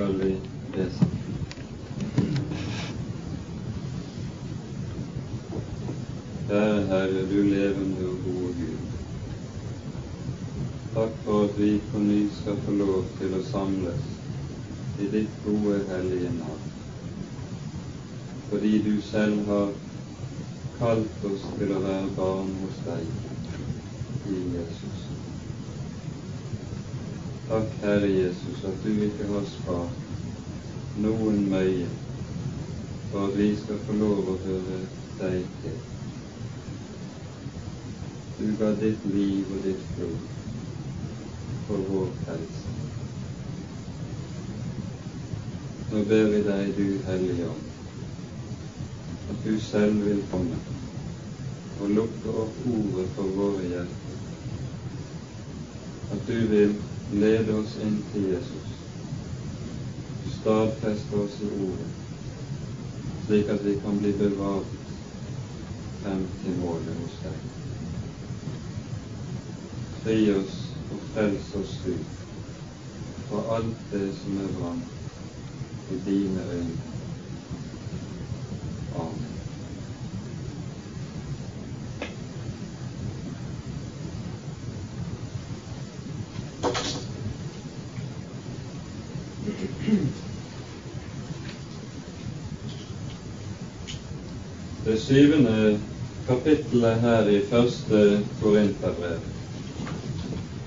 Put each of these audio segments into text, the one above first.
skal vi lese. Kjære Herre, du levende og gode Gud. Takk for at vi på ny skal få lov til å samles i ditt gode, hellige navn. Fordi du selv har kalt oss til å være barn hos deg i Jesus. Takk, Herre Jesus, at du ikke har spart noen møye for at vi skal få lov å høre deg til. Du ga ditt liv og ditt blod for vår frelse. Nå ber vi deg, du Hellige Ånd, at du selv vil komme og lukke opp ordet for våre hjerter. At du vil lede oss inn til Jesus, stadfeste oss i ordet, slik at vi kan bli bevart frem til målet hos deg. Fri oss og frels oss ut fra alt det som er vant i dine øyne. Amen. Det syvende kapittelet her i første Korinterbrev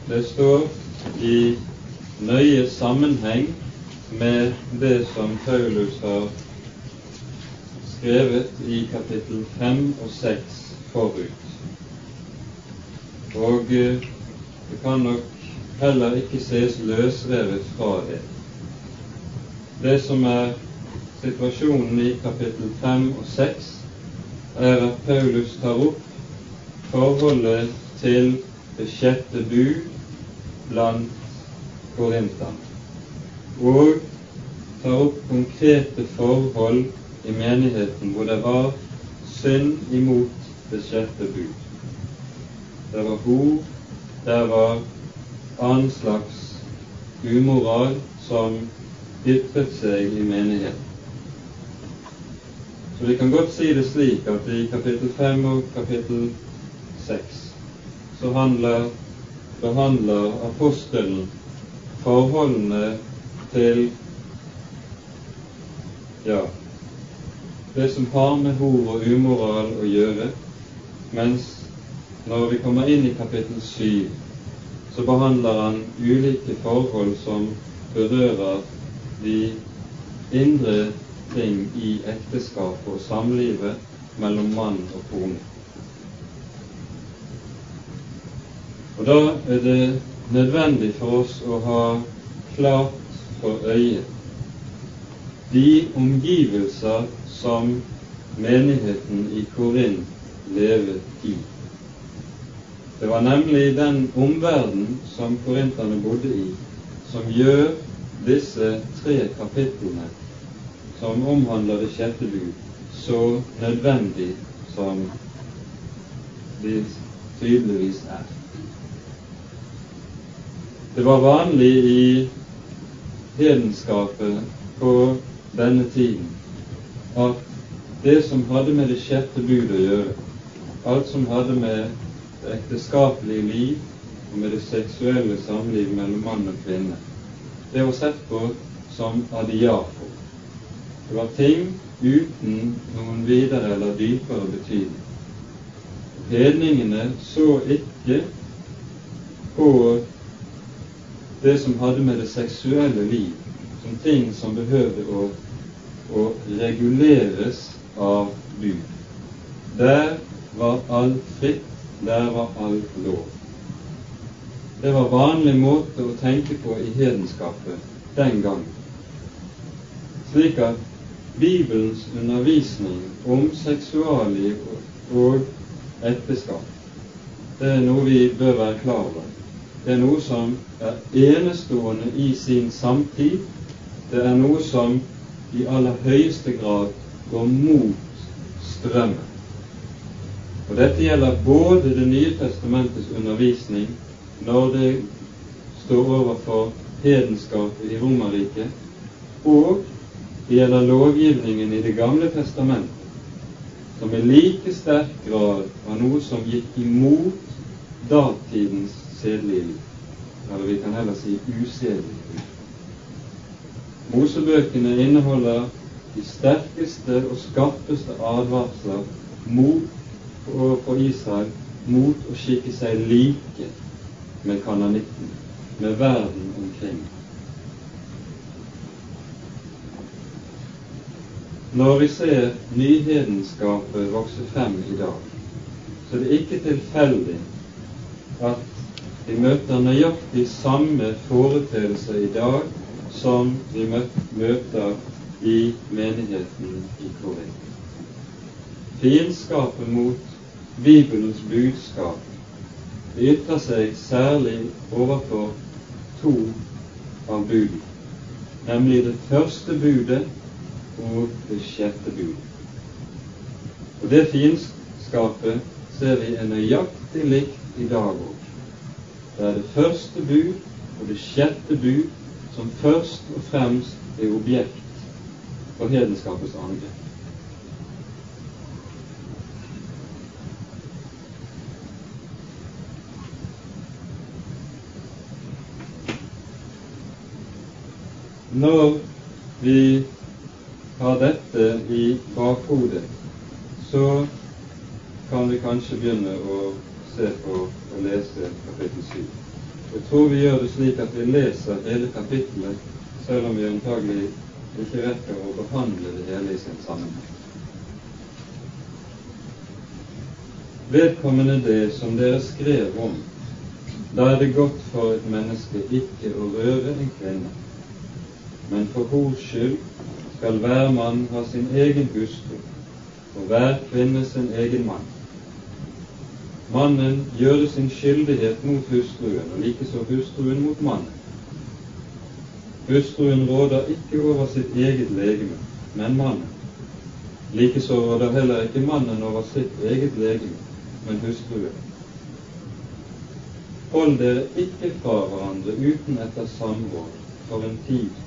det står i nøye sammenheng med det som Paulus har skrevet i kapittel 5 og 6 forut. Og eh, det kan nok heller ikke ses løsrevet fra det. Det som er situasjonen i kapittel 5 og 6, er at Paulus tar opp forholdet til det sjette bud blant korinterne, og tar opp konkrete forhold i menigheten hvor det var synd imot det sjette bud. Det var hor, det var annen slags umoral som ytret seg i menigheten. Så vi kan godt si det slik at i kapittel 5 og kapittel 6 så handler, behandler apostelen forholdene til ja, det som har med hor og umoral å gjøre, mens når vi kommer inn i kapittel 7, så behandler han ulike forhold som berører de indre ting i ekteskapet og samlivet mellom mann og kone. Og Da er det nødvendig for oss å ha klart for øye de omgivelser som menigheten i Korint levet i. Det var nemlig den omverden som korinterne bodde i, som gjør disse tre kapitlene som omhandler det sjette bud, så nødvendig som det tydeligvis er. Det var vanlig i hedenskapet på denne tiden at det som hadde med det sjette bud å gjøre, alt som hadde med det ekteskapelige liv og med det seksuelle samliv mellom mann og kvinne, det var sett på som adiafo. Det var ting uten noen videre eller dypere betydning. Hedningene så ikke på det som hadde med det seksuelle liv som ting som behøvde å, å reguleres av Gud. Der var alt fritt, der var alt lov. Det var vanlig måte å tenke på i hedenskapet den gangen. Slik at Bibelens undervisning om seksualliv og ekteskap, det er noe vi bør være klar over. Det er noe som er enestående i sin samtid. Det er noe som i aller høyeste grad går mot strømmen. Og Dette gjelder både Det nye testamentets undervisning når det står overfor hedenskapet i Romerriket, og gjelder lovgivningen i Det gamle testamentet, som i like sterk grad var noe som gikk imot datidens sedelige liv. Eller vi kan heller si usedelig liv. Mosebøkene inneholder de sterkeste og skarpeste advarsler mot for Israel mot å skikke seg like med kananitten, med verden omkring. Når vi ser nyhedenskapet vokse frem i dag, så er det ikke tilfeldig at vi møter nøyaktig samme foreteelser i dag som vi møter i menigheten i Korint. Fiendskapet mot Bibelens budskap det ytrer seg særlig overfor to av budene, nemlig det første budet og det sjette bud. Og Det fiendskapet ser vi er nøyaktig likt i dag òg. Det er det første bud og det sjette bud som først og fremst er objekt for hedenskapets angrep. Når vi har dette i bakhodet, så kan vi kanskje begynne å se på og lese kapittel 7. Jeg tror vi gjør det slik at vi leser hele kapittelet, selv om vi antagelig ikke rekker å behandle det hele i sin sammenheng. Vedkommende det som dere skrev om, da er det godt for et menneske ikke å røre en kvinne men for hors skyld skal hver mann ha sin egen hustru, og hver kvinne sin egen mann. Mannen gjør sin skyldighet mot hustruen, og likeså hustruen mot mannen. Hustruen råder ikke over sitt eget legeme, men mannen. Likeså råder heller ikke mannen over sitt eget legeme, men hustruen. Hold dere ikke fra hverandre uten etter samråd for en tid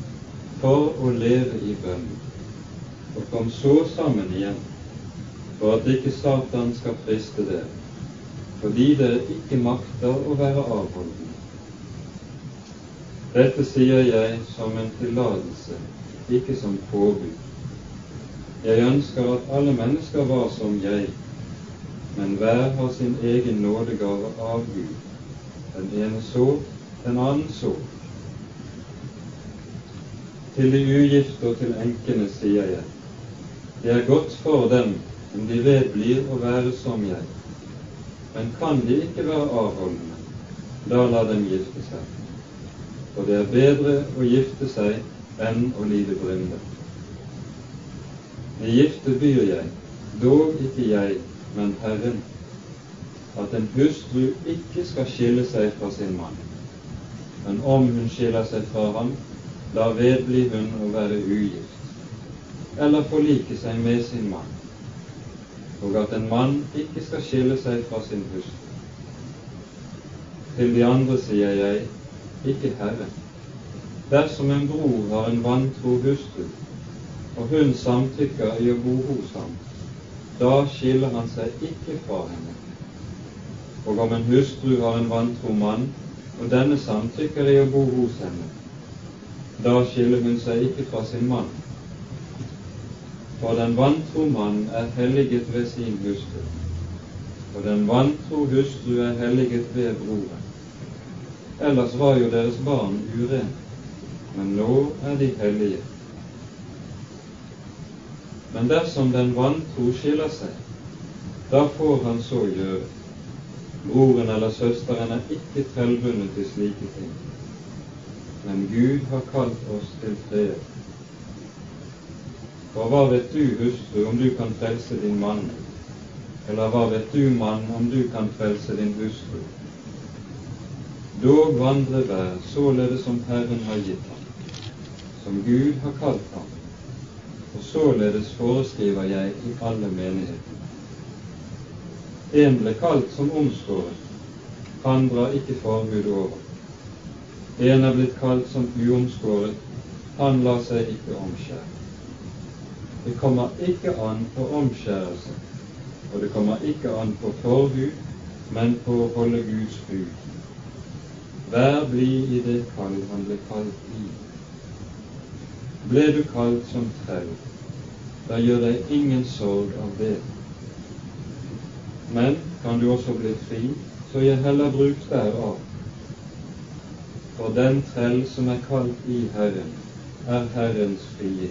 for å leve i bønn, og kom så sammen igjen for at ikke Satan skal friste dere, fordi dere ikke makter å være avholdende. Dette sier jeg som en tillatelse, ikke som påbud. Jeg ønsker at alle mennesker var som jeg, men hver har sin egen nådegave av Gud. Den ene så, den annen så. Til de ugifte og til enkene sier jeg, det er godt for dem om de vedblir å være som jeg. Men kan de ikke være avholdende, da la dem gifte seg. For det er bedre å gifte seg enn å lide brynde. De gifte byr jeg, dog ikke jeg, men Herren, at en hustru ikke skal skille seg fra sin mann. Men om hun skiller seg fra ham, da vedblir hun å være ugift, eller forlike seg med sin mann, og at en mann ikke skal skille seg fra sin hustru. Til de andre sier jeg, ikke Herre. Dersom en bror har en vantro hustru, og hun samtykker i å bo hos ham, da skiller han seg ikke fra henne. Og om en hustru har en vantro mann, og denne samtykker i å bo hos henne, da skiller hun seg ikke fra sin mann. For den vantro mann er helliget ved sin hustru, og den vantro hustru er helliget ved broren. Ellers var jo deres barn urene, men nå er de hellige. Men dersom den vantro skiller seg, da får han så gjøre. Broren eller søsteren er ikke trellbundet til slike ting men Gud har kalt oss til fred. For hva vet du, hustru, om du kan frelse din mann? Eller hva vet du, mann, om du kan frelse din hustru? Dog vandre hver således som Herren har gitt ham, som Gud har kalt ham. Og således foreskriver jeg i alle menigheter. En ble kalt som omskåret, han drar ikke forbud over. En er blitt kalt som uomskåret, han lar seg ikke omskjære. Det kommer ikke an på omskjærelse, og det kommer ikke an på forbud, men på å holde Guds bud. Vær blid i det kall han ble kalt i. Ble du kalt som trell, da gjør deg ingen sorg av det. Men kan du også bli fri, så gjør heller bruk derav. For den trell som er kalt i Herren, er Herrens frie.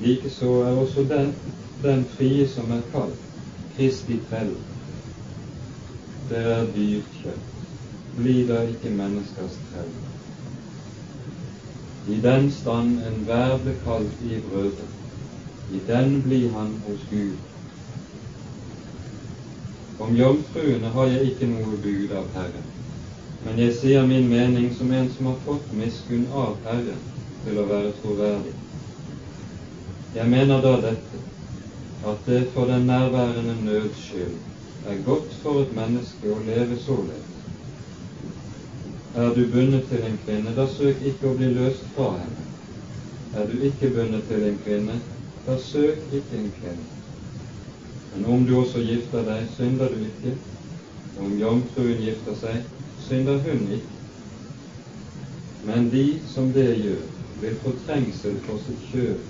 Likeså er også den, den frie som er kalt, Kristi trell. Dere er dyrt kjøtt, bli da ikke menneskers trell. I den stand enhver ble kalt i brødre, i den blir han hos Gud. Om jomfruene har jeg ikke noe bud av Herren, men jeg sier min mening som en som har fått miskunn av Herren til å være troverdig. Jeg mener da dette, at det for den nærværende nøds skyld er godt for et menneske å leve således. Er du bundet til en kvinne, da søk ikke å bli løst fra henne. Er du ikke bundet til en kvinne, da søk ikke en kvinne. Men om du også gifter deg, synder du ikke. Og om jomfruen gifter seg, synder hun ikke. Men de som det gjør, vil få trengsel for sitt kjøp.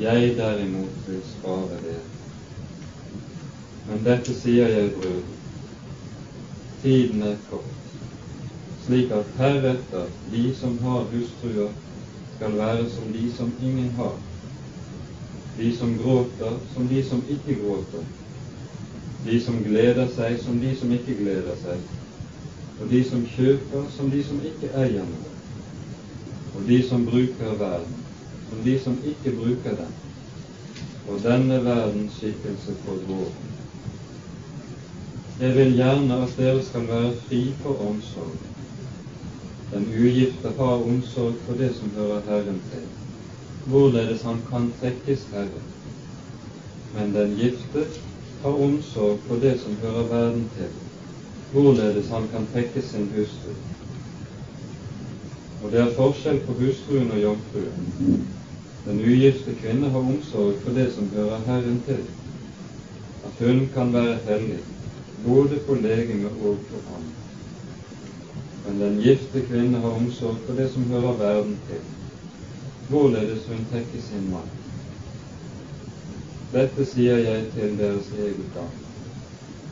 jeg derimot vil spare dere. Men dette sier jeg, brødre, tiden er kort, slik at heretter de som har hustruer, skal være som de som ingen har, de som gråter som de som ikke gråter, de som gleder seg som de som ikke gleder seg, og de som kjøper som de som ikke eier noe, og de som bruker verden som de som ikke bruker den, og denne verdens skikkelse for vår. Jeg vil gjerne at dere skal være fri for omsorg. Den ugifte har omsorg for det som hører Herren til, hvorledes han kan trekkes Herren. Men den gifte har omsorg for det som hører verden til, hvorledes han kan trekke sin hustru. Og det er forskjell på hustruen og jomfruen. Den ugifte kvinne har omsorg for det som hører Herren til, at hun kan være hellig både for legeme og for ham. Men den gifte kvinne har omsorg for det som hører verden til, hvorledes hun trekker sin mann. Dette sier jeg til deres eget gagn,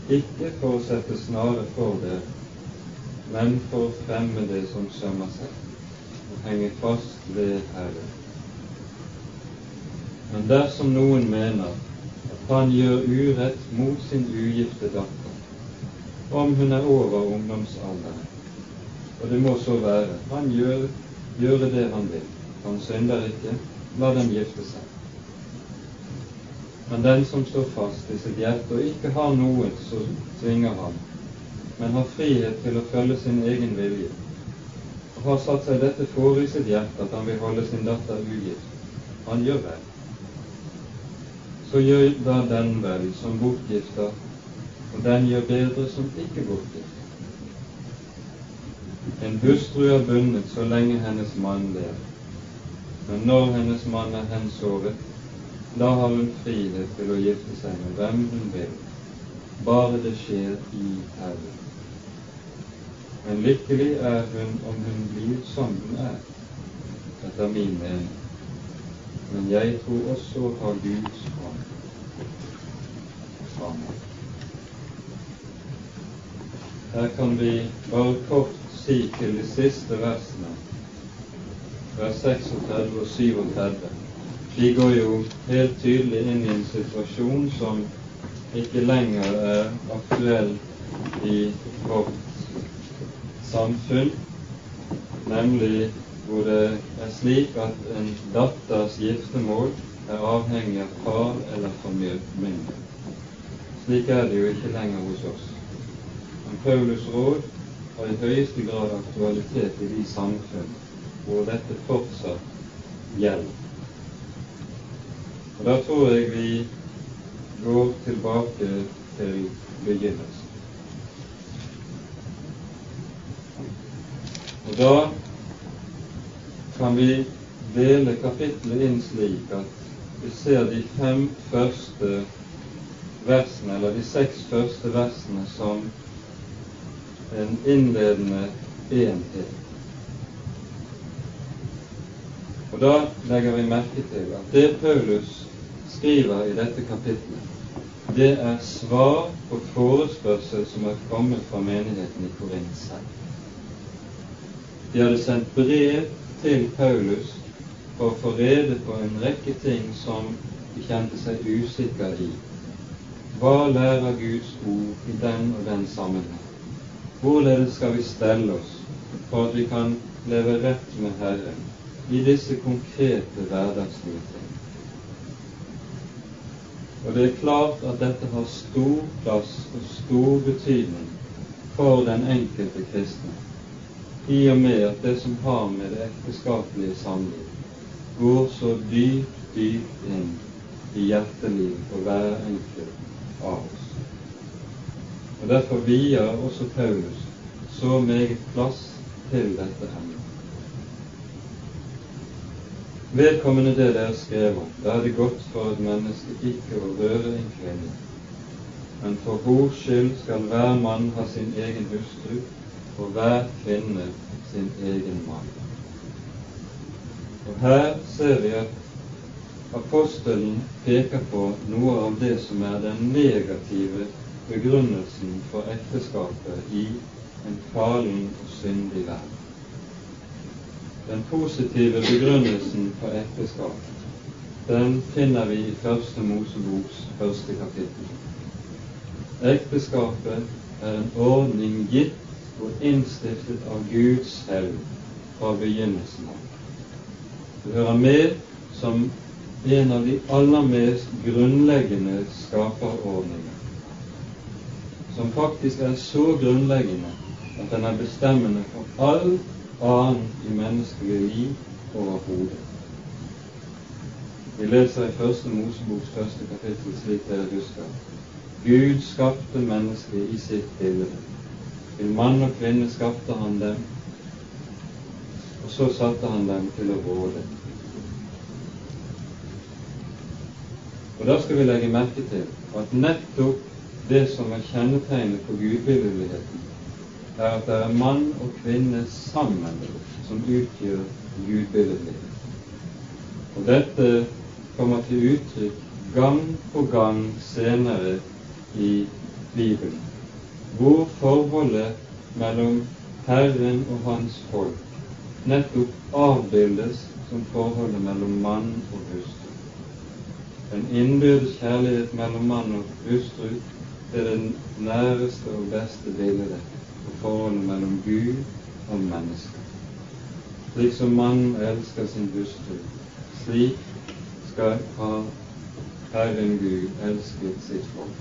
ikke for å sette snare for det, men for å fremme det som sømmer seg, og henge fast ved Herren. Men dersom noen mener at han gjør urett mot sin ugifte datter, om hun er over ungdomsalderen, og det må så være, han gjør, gjør det han vil, han synder ikke, la dem gifte seg. Men den som står fast i sitt hjerte og ikke har noe som tvinger ham, men har frihet til å følge sin egen vilje, og har satt seg dette for i sitt hjerte at han vil holde sin datter ugift, han gjør vel så gjør da den vel som bortgifter, og den gjør bedre som ikke bortgifter. En hustru er bundet så lenge hennes mann lever, men når hennes mann er hensovet, da har hun frihet til å gifte seg med hvem hun vil, bare det skjer i Herren. Men lykkelig er hun om hun blir som hun er, etter min mening men jeg tror også har Guds hånd. Amen. Her kan vi bare kort si til de siste versene, vers 36 og 37. De går jo helt tydelig inn i en situasjon som ikke lenger er aktuell i vårt samfunn, nemlig hvor det er slik at en datters giftermål er avhengig av far eller familie. Slik er det jo ikke lenger hos oss. Men Paulus råd har i høyeste grad aktualitet i de samfunn hvor dette fortsatt gjelder. Og Da tror jeg vi går tilbake til begynnelsen. Og da kan vi dele kapittelet inn slik at vi ser de fem første versene, eller de seks første versene, som en innledende enhet. Og Da legger vi merke til at det Paulus skriver i dette kapitlet, det er svar på forespørsel som er kommet fra menigheten i Korint selv. De hadde sendt brev til Paulus for å få rede på en rekke ting som de kjente seg usikre i. Hva lærer Guds ord i den og den sammenheng? Hvorledes skal vi stelle oss for at vi kan leve rett med Herren i disse konkrete hverdagslige ting. Og det er klart at dette har stor plass og stor betydning for den enkelte kristne, i og med at det som har med det ekteskapelige samliv, går så dypt, dypt inn i hjertelivet for hver enkelt av oss. Og Derfor vier også Paulus så meget plass til dette emnet. Vedkommende det dere skrev om, da er det godt for et menneske ikke å røre en kvinne. Men for hors skyld skal hver mann ha sin egen hustru, og hver kvinne sin egen mann. Og Her ser vi at apostelen peker på noe av det som er den negative begrunnelsen for ekteskapet i en falen og syndig verden. Den positive begrunnelsen for ekteskap, den finner vi i Første Moseboks første kapittel. Ekteskapet er en ordning gitt og innstiftet av Gud selv fra begynnelsen av. Det hører med som en av de aller mest grunnleggende skaperordninger, som faktisk er så grunnleggende at den er bestemmende for alt annet i menneskelig liv overhodet. Vi leser i Første Moseboks første kapittel slik dere husker. Gud skapte mennesket i sitt bilde. Til mann og kvinne skapte han dem, og så satte han dem til å råde. Og Da skal vi legge merke til at nettopp det som er kjennetegnet på gudbildeligheten, er at det er mann og kvinne sammen som utgjør gudbildet. Og dette kommer til uttrykk gang på gang senere i Bibelen, hvor forholdet mellom Herren og hans folk nettopp avbildes som forholdet mellom mann og hustru. En innbyrdes kjærlighet mellom mann og hustru er det næreste og beste bildet på forholdet mellom Gud og menneske. Slik som mannen elsker sin hustru, slik skal ha Herren Gud elsket sitt folk.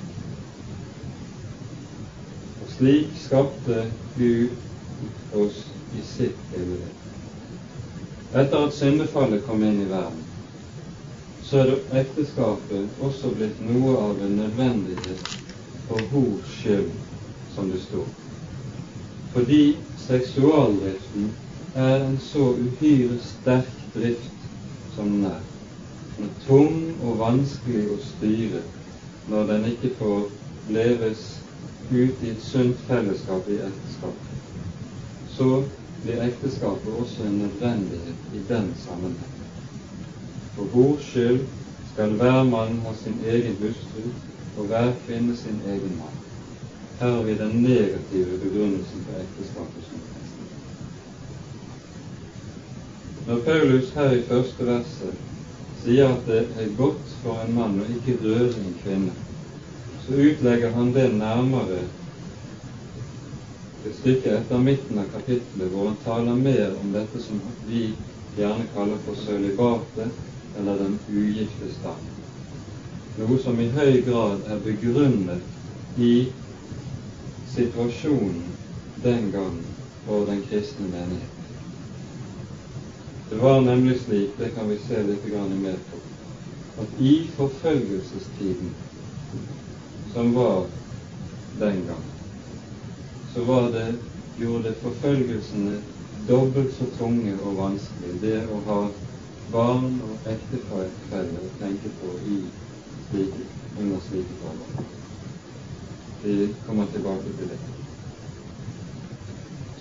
Og slik skapte Gud oss i sitt bilde. Etter at syndefallet kom inn i verden, så er ekteskapet også blitt noe av en nødvendighet for hors skyld, som det står fordi seksualdriften er en så uhyre sterk drift som den er. Den er tung og vanskelig å styre når den ikke får leves ut i et sunt fellesskap i ekteskapet. Så blir ekteskapet også en nødvendighet i den sammenheng. For hvor skyld skal hver mann ha sin egen hustru og hver kvinne sin egen mann. Her har vi den negative begrunnelsen for ekteskapet som. Når Paulus her i første verset sier at det er godt for en mann å ikke røre en kvinne, så utlegger han det nærmere et stykke etter midten av kapittelet, hvor han taler mer om dette som vi gjerne kaller for sølibatet, eller den ugifte stand. Noe som i høy grad er begrunnet i situasjonen den gang for den kristne menighet. Det var nemlig slik, det kan vi se litt mer på, at i forfølgelsestiden som var den gang, så var det, gjorde forfølgelsene dobbelt så tunge og vanskelig, det å ha barn og ektefelle å tenke på i slike, under slike forhold. Vi kommer tilbake til det.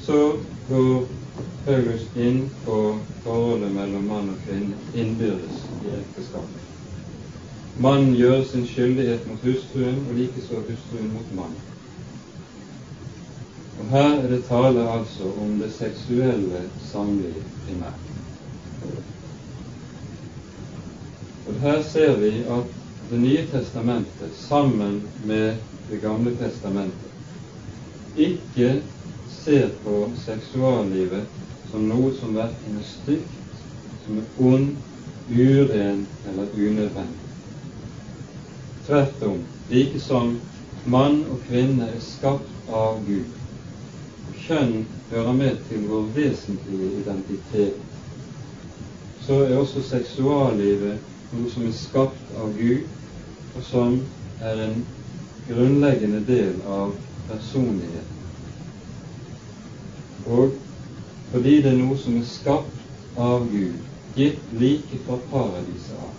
Så går Paulus inn på forholdet mellom mann og kvinne innbyrdes i ekteskapet. Mannen gjør sin skyldighet mot hustruen, og likeså hustruen mot mannen. Og Her er det tale altså om det seksuelle samliv primært. Og Her ser vi at Det nye testamentet sammen med Det gamle testamentet ikke ser på seksuallivet som noe som verken er stygt, som er ond, uren eller unødvendig. Tvert om, like som mann og kvinne er skapt av Gud. Kjønn hører med til vår vesentlige identitet. Så er også seksuallivet noe som er skapt av Gud, og som er en grunnleggende del av personligheten. Og fordi det er noe som er skapt av Gud, gitt like fra paradiset av,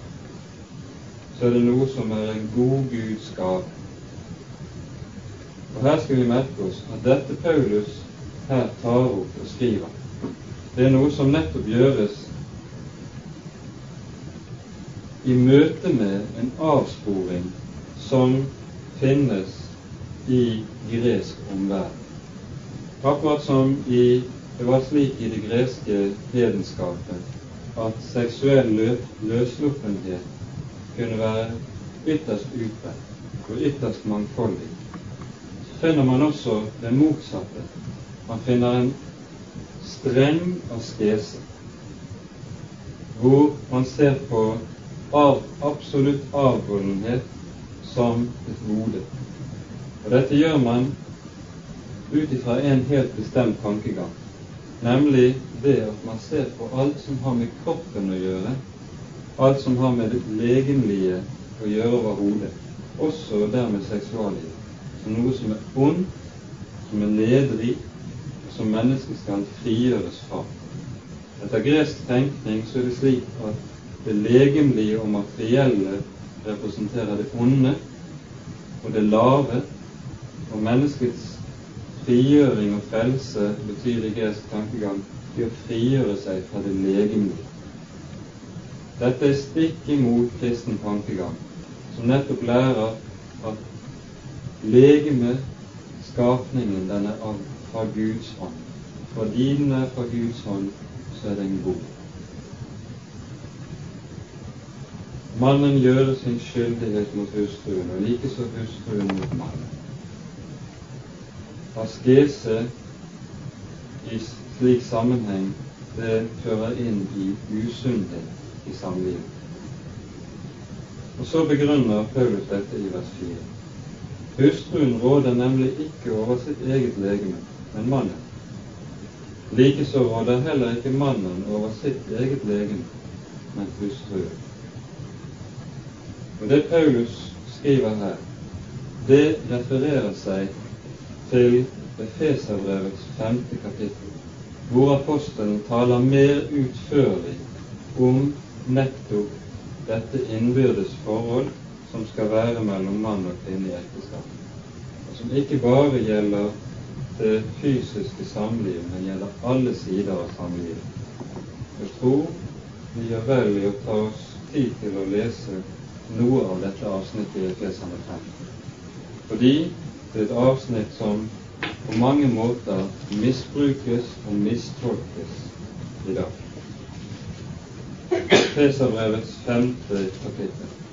så er det noe som er en god Guds gave. Og Her skal vi merke oss at dette Paulus her tar opp og skriver, det er noe som nettopp gjøres i møte med en avsporing som finnes i gresk omverden. Akkurat som i, det var slik i det greske hedenskapet at seksuell løssluppenthet kunne være ytterst utbredt og ytterst mangfoldig, så finner man også det motsatte. Man finner en streng askese, hvor man ser på av, absolutt avholdenhet som et gode. Og dette gjør man ut ifra en helt bestemt tankegang, nemlig det at man ser på alt som har med kroppen å gjøre, alt som har med det legemlige å gjøre overhodet, også dermed seksuallivet, som noe som er ondt, som er nedrig, som mennesket skal frigjøres fra. Etter gresk tenkning så er det slik at det legemlige og materielle representerer det onde og det lave, og menneskets frigjøring og frelse betyr i gresk tankegang i å frigjøre seg fra det legemlige. Dette er stikk imot kristen tankegang, som nettopp lærer at legemet, skapningen, den er av, fra Guds hånd. Fra din er fra Guds hånd, så er den god. Mannen gjør sin skyldighet mot hustruen, og likeså hustruen mot mannen. Askese i slik sammenheng det fører inn i usunnhet i samlivet. Og så begrunner Paulus dette i vers 4. Hustruen råder nemlig ikke over sitt eget legeme, men mannen. Likeså råder heller ikke mannen over sitt eget legeme, men hustruen. Og det Paulus skriver her, det refererer seg til Efeserbrevets femte kapittel, hvor apostelen taler mer utførlig om nettopp dette innbyrdes forhold som skal være mellom mann og kvinne i ekteskapet, og som ikke bare gjelder det fysiske samlivet, men gjelder alle sider av samlivet. Jeg tror vi gjør vel i å ta oss tid til å lese noe av dette avsnittet i Efesene 5. Fordi det er et avsnitt som på mange måter misbrukes og mistolkes i dag. Feserbrevets femte kapittel.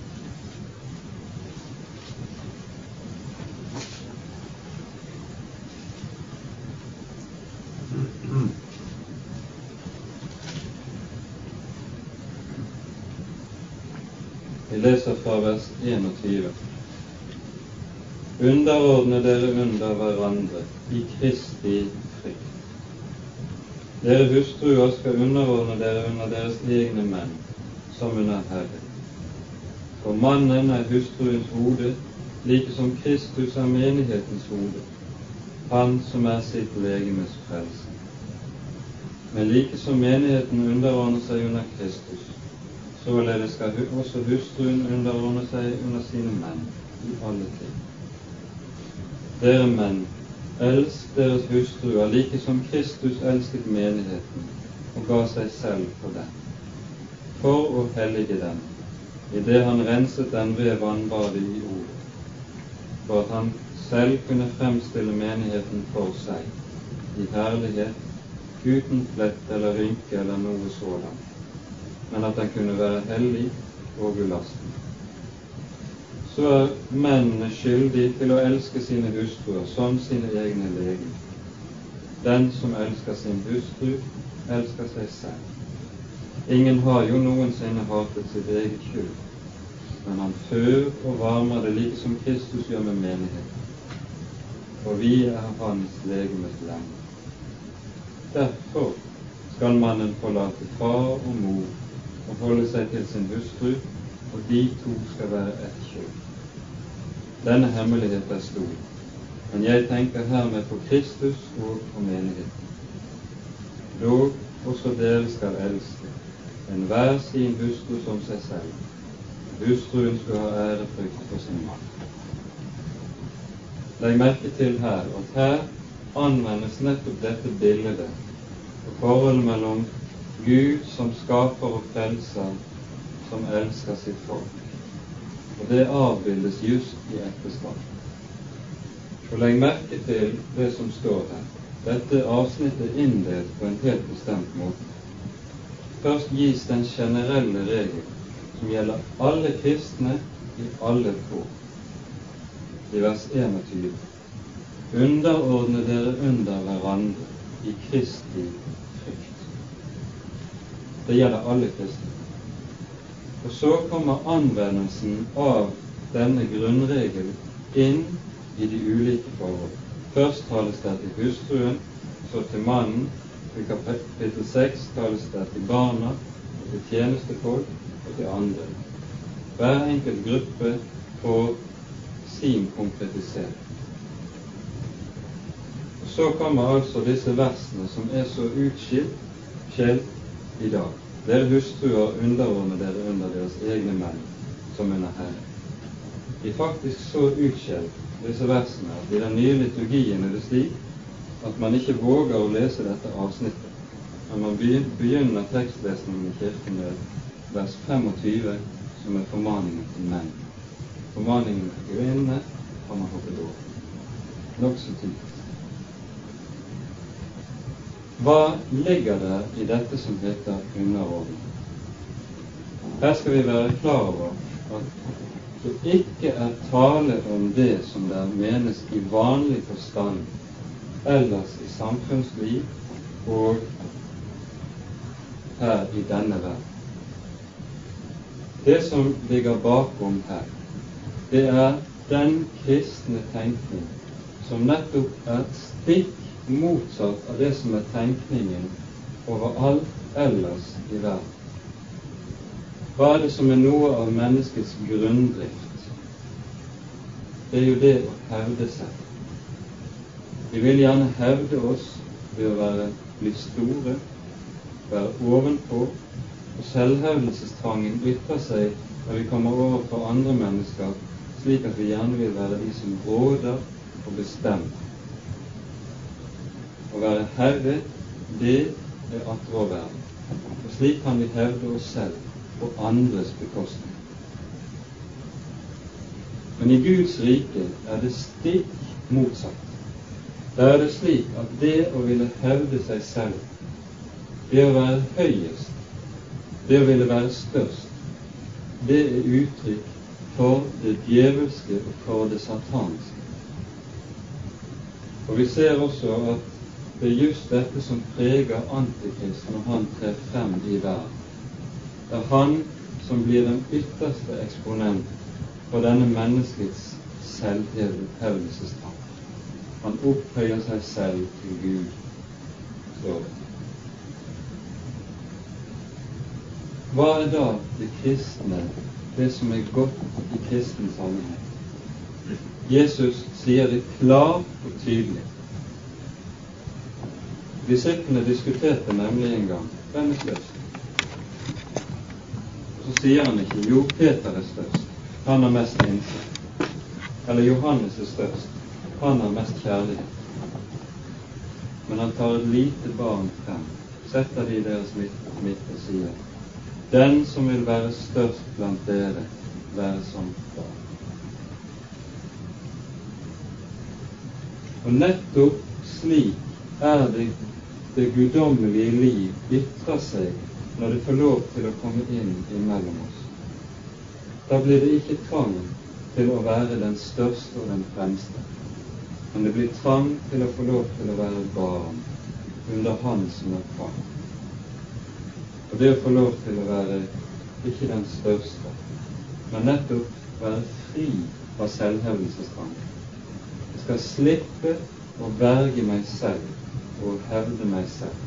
Leser fra vers 21. Underordne dere under hverandre i Kristi dere hustruer skal underordne dere under deres egne menn, som under Herren. For mannen er hustruens hode, like som Kristus er menighetens hode, han som er sitt legemes frelse. Men like som menigheten underordner seg under Kristus, således skal også hustruen underordne seg under sine menn i alle ting. Dere menn, elsk deres hustruer like som Kristus elsket menigheten og ga seg selv for den, for å hellige den, idet han renset den ved vannbadet i ordet, for at han selv kunne fremstille menigheten for seg i herlighet, uten flett eller rynke eller noe sådant, men at den kunne være hellig og ulastelig så er mennene skyldige til å elske sine hustruer som sine egne leger. Den som elsker sin hustru, elsker seg selv. Ingen har jo noensinne hatet sitt eget kjød, men han før og varmer det like som Kristus gjør med menigheten. For vi er hans legemes lenge. Derfor skal mannen forlate far og mor og holde seg til sin hustru, og de to skal være ett kjød. Denne hemmelighet er stor, men jeg tenker hermed på Kristus og på menigheten. Dog også dere skal elske enhver sin hustru som seg selv. Hustruen skal ha ærefrykt for sin mann. Legg merke til her at her anvendes nettopp dette bildet og forholdet mellom Gud som skaper og frelser, som elsker sitt folk. Og det avbildes just i ekteskapet. Og legg merke til det som står her. Dette avsnittet er inndelt på en helt bestemt måte. Først gis den generelle regel som gjelder alle kristne i alle tro. I vers 21. Underordne dere under hverandre i Kristi. Det gjelder alle kristne. Og så kommer anvendelsen av denne grunnregelen inn i de ulike forhold. Først tales det til hustruen, så til mannen. I kapittel 6 tales det til barna, til tjenestefolk og til andre. Hver enkelt gruppe får sin konkretisering. Så kommer altså disse versene som er så utskilt i dag. Dere hustruer underordner dere under deres egne menn, som under Herren. De er faktisk så utskjelt, disse versene, at i den nye liturgien er det slik at man ikke våger å lese dette avsnittet. Men man begynner tekstlesningen i Kirken med vers 25, som er formaningen til menn. Formaningen til kvinnene har man hoppet over. Nokså typisk. Hva ligger det i dette som heter underordning? Her skal vi være klar over at det ikke er tale om det som der menes i vanlig forstand ellers i samfunnsliv og her i denne verden. Det som ligger bakom her, det er den kristne tenkning som nettopp er stikk motsatt av det som er tenkningen overalt ellers i verden. Hva er det som er noe av menneskets grunndrift? Det er jo det å hevde seg. Vi vil gjerne hevde oss ved å være, bli store, være ovenpå, og selvhevdelsestangen ytrer seg når vi kommer overfor andre mennesker, slik at vi gjerne vil være de som råder og bestemmer. Å være herre, det er attråværen. Og slik kan vi hevde oss selv på andres bekostning. Men i Guds rike er det stikk motsatt. Der er det slik at det å ville hevde seg selv, det å være høyest, det å ville være størst, det er uttrykk for det djevelske og for det satanske. Og vi ser også at det er just dette som preger Antikrist når han trer frem i verden. Det er han som blir den ytterste eksponent for denne menneskets selvhevdelsestrang. Han opphøyer seg selv til Gud, står. Hva er da det kristne, det som er godt i kristen sammenheng? Jesus sier det klart og tydelig Disiplene diskuterte nemlig en gang hvem er størst. Så sier han ikke jo, Peter er størst, han har mest innsikt. Eller Johannes er størst, han har mest kjærlighet. Men han tar et lite barn frem, setter det i deres midt og sier den som vil være størst blant dere, være som barn. Og nettopp slik er det det guddommelige liv ytrer seg når det får lov til å komme inn imellom oss. Da blir det ikke trang til å være den største og den fremste, men det blir trang til å få lov til å være barn under Han som er far. Og det å få lov til å være ikke den største, men nettopp være fri fra selvhevdelsestrang skal slippe å verge meg selv og hevde meg selv.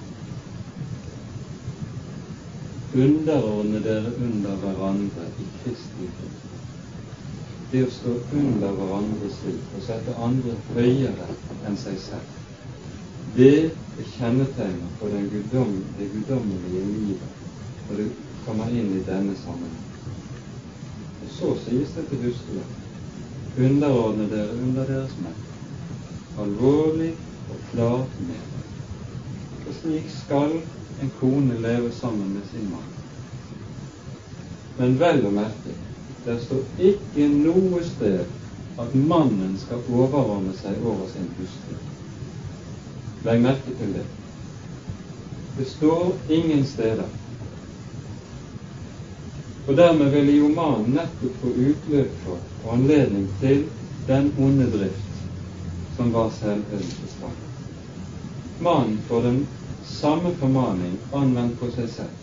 Underordne dere under hverandre i Kristi fri. Det å stå under hverandres liv og sette andre høyere enn seg selv, det er kjennetegnet på det guddommelige livet når du kommer inn i denne sammenheng. Og så sies det til hustruer underordne dere under deres menn alvorlig og klart med. Og slik skal en kone leve sammen med sin mann. Men vel å merke, det står ikke noe sted at mannen skal overordne seg over sin hustru. Legg merke til det. Det står ingen steder. Og dermed ville jo mannen nettopp få utløp for og anledning til den onde drift som var selvhevdelsesdrang. Mannen får den samme formaning anvendt på seg selv.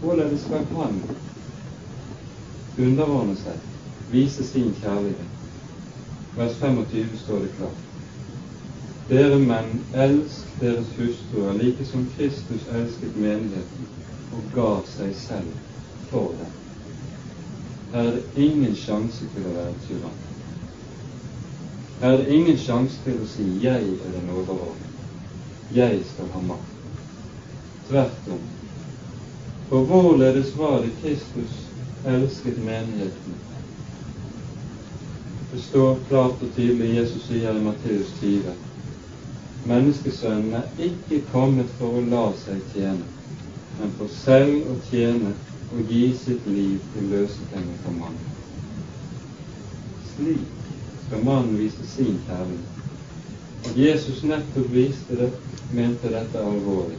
Hvorledes skal han underordne seg, vise sin kjærlighet? Vers 25 står det klart. Dere menn, elsk deres hustruer like som Kristus elsket menigheten og gav seg selv for dem. Her er det ingen sjanse til å være tyrann. Her er det ingen sjanse til å si 'jeg er den overordnede', 'jeg skal ha makt'. Tvert om. For hvorledes var det Kristus elsket menigheten? Det står klart og tydelig Jesus sier i Matteus 20 Menneskesønnen er ikke kommet for å la seg tjene, men for selv å tjene og gi sitt liv til løsepenger for mannen. Slik skal mannen vise sin kjærlighet. At Jesus nettopp viste det, mente dette alvorlig.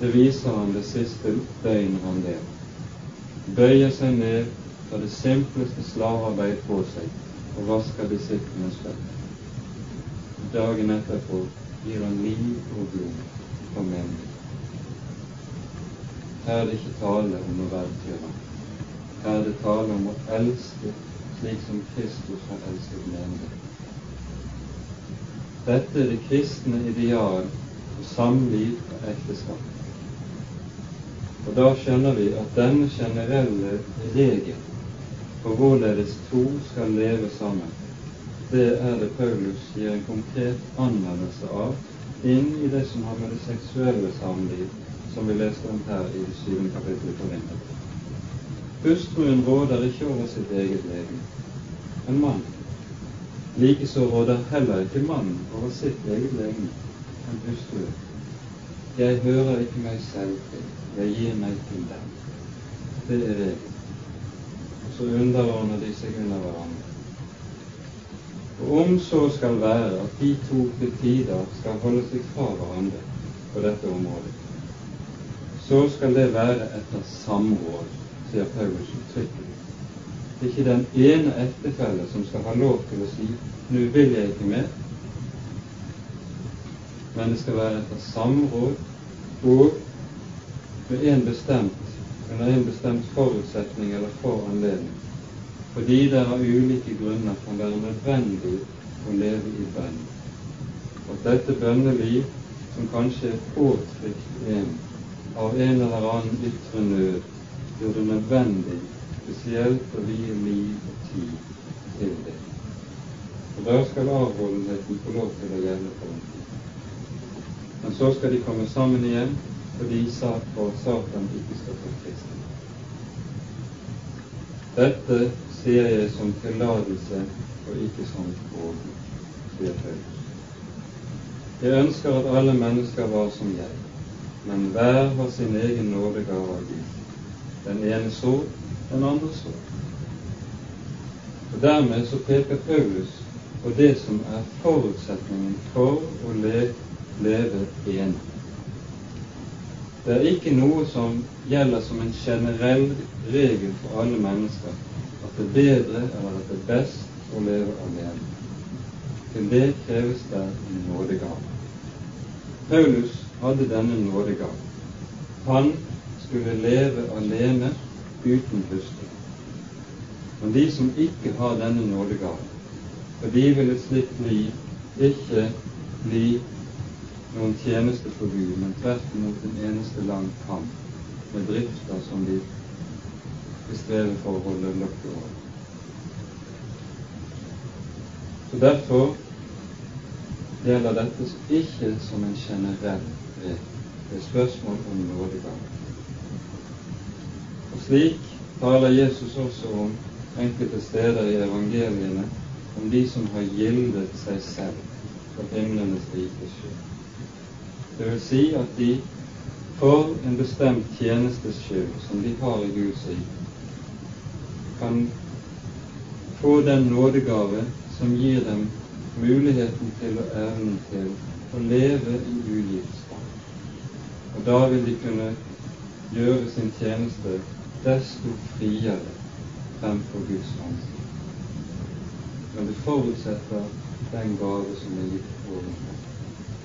Det viser han det siste døgnet han lever. Bøyer seg ned, tar det simpleste slavearbeid på seg og vasker disiplenes føtter. Dagen etterpå gir han liv og blod for menigheten. Her er det ikke tale om å være tyrann. Her er det tale om å elske slik som Kristus har elsket menigheten. Dette er det kristne ideal samliv og ekteskap. Og da skjønner vi at denne generelle regel for hvorledes to skal leve sammen, det er det Paulus gir en konkret anvendelse av inn i det som har med det seksuelle samliv, som vi leste om her i det syvende kapittelet på Vinter. Hustruen råder ikke over sitt eget legeme, en mann. Likeså råder heller ikke mannen over sitt eget legeme, en hustru. Jeg hører ikke meg selv til, jeg gir meg til dem. Det er det. Og så underordner de seg under hverandre. Og om så skal være at de to til tider skal holde seg fra hverandre på dette området, så skal det være etter samråd sier Paulus uttrykkelig. Det er ikke den ene ektefelle som skal ha lov til å si 'nå vil jeg ikke mer', men det skal være etter samråd og med en bestemt, under en bestemt forutsetning eller foranledning, fordi det av ulike grunner kan være nødvendig å leve i bønn. Og dette bønneliv, som kanskje er påtrykt en av en eller annen ytre nød, gjør det nødvendig spesielt å vie liv og tid til det. Og da skal avholdenheten få lov til å gjelde for en tid. Men så skal de komme sammen igjen fordi vise at Satan ikke skal få kristen. Dette sier jeg som tillatelse og ikke som påbud, sier Paulus. Jeg ønsker at alle mennesker var som jeg, men hver har sin egen nådegave av Gud. Den ene så, den andre så. Og Dermed så peker Paulus på det som er forutsetningen for å leve ene. Det er ikke noe som gjelder som en generell regel for alle mennesker at det er bedre eller at det er best å leve alene. Til det kreves det en nådegave. Paulus hadde denne nådegave. Han skulle leve alene uten hustru. Men de som ikke har denne nådegaven, for de vil et slikt liv ikke bli noen tjeneste for Gud, men tvert imot en eneste lang kamp med drifter som de bestreber for å holde lokket over. Så Derfor gjelder dette ikke som en generell regel. Det er spørsmål om nådegave. Og slik taler Jesus også om enkelte steder i evangeliene om de som har gildet seg selv for himlenes rike skyld. Det vil si at de for en bestemt tjenestes skyld som de har i Guds rike, kan få den nådegave som gir dem muligheten til og evnen til å leve i ugiftskap. Og da vil de kunne gjøre sin tjeneste desto friere fremfor Guds ansikt. Men det forutsetter den gave som er gitt ovenfor.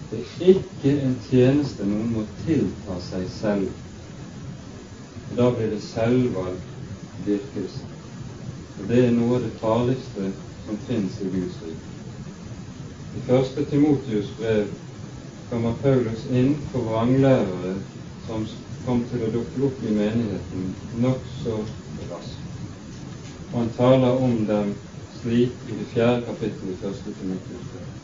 Det er ikke en tjeneste noen må tilta seg selv. Da blir det selvvalgt virkelse. Og Det er noe av det farligste som fins i Guds rike. I første Timotius brev kommer Paulus inn på vranglærere som kom til å dukke opp i menigheten nokså raskt. Og han taler om dem slik i det fjerde kapittelet i første Timotius brev.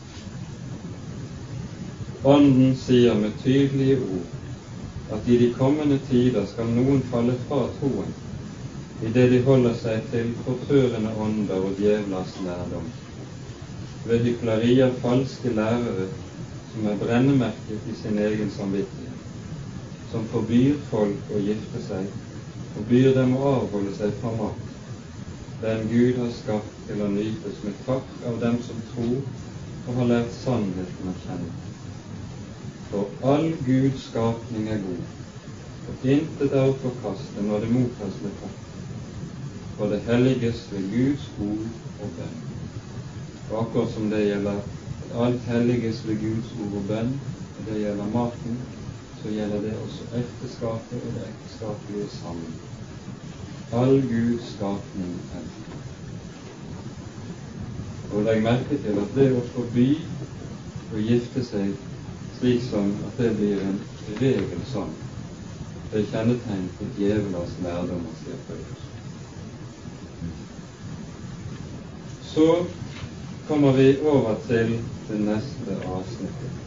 Ånden sier med tydelige ord at i de kommende tider skal noen falle fra troen idet de holder seg til forførende ånder og djevlers lærdom, ved hykleri av falske lærere som er brennemerket i sin egen samvittighet, som forbyr folk å gifte seg, forbyr dem å avholde seg fra mat, den Gud har skapt til å nytes med takk av dem som tror og har lært sannheten å kjenne. For all Guds skapning er god, og intet er å forkaste når det mottas med takk. For det helliges ved Guds ord og bønn. Og akkurat som det gjelder alt helliges ved Guds ord og bønn, og det gjelder maten, så gjelder det også ekteskapet og det ekteskapelige sammen. All Guds skapning er god. Og legg merke til at det å forby å gifte seg slik som at det blir en regel sånn. Det er kjennetegn på djevelens lærdommer, sier Paulus. Så kommer vi over til det neste avsnittet.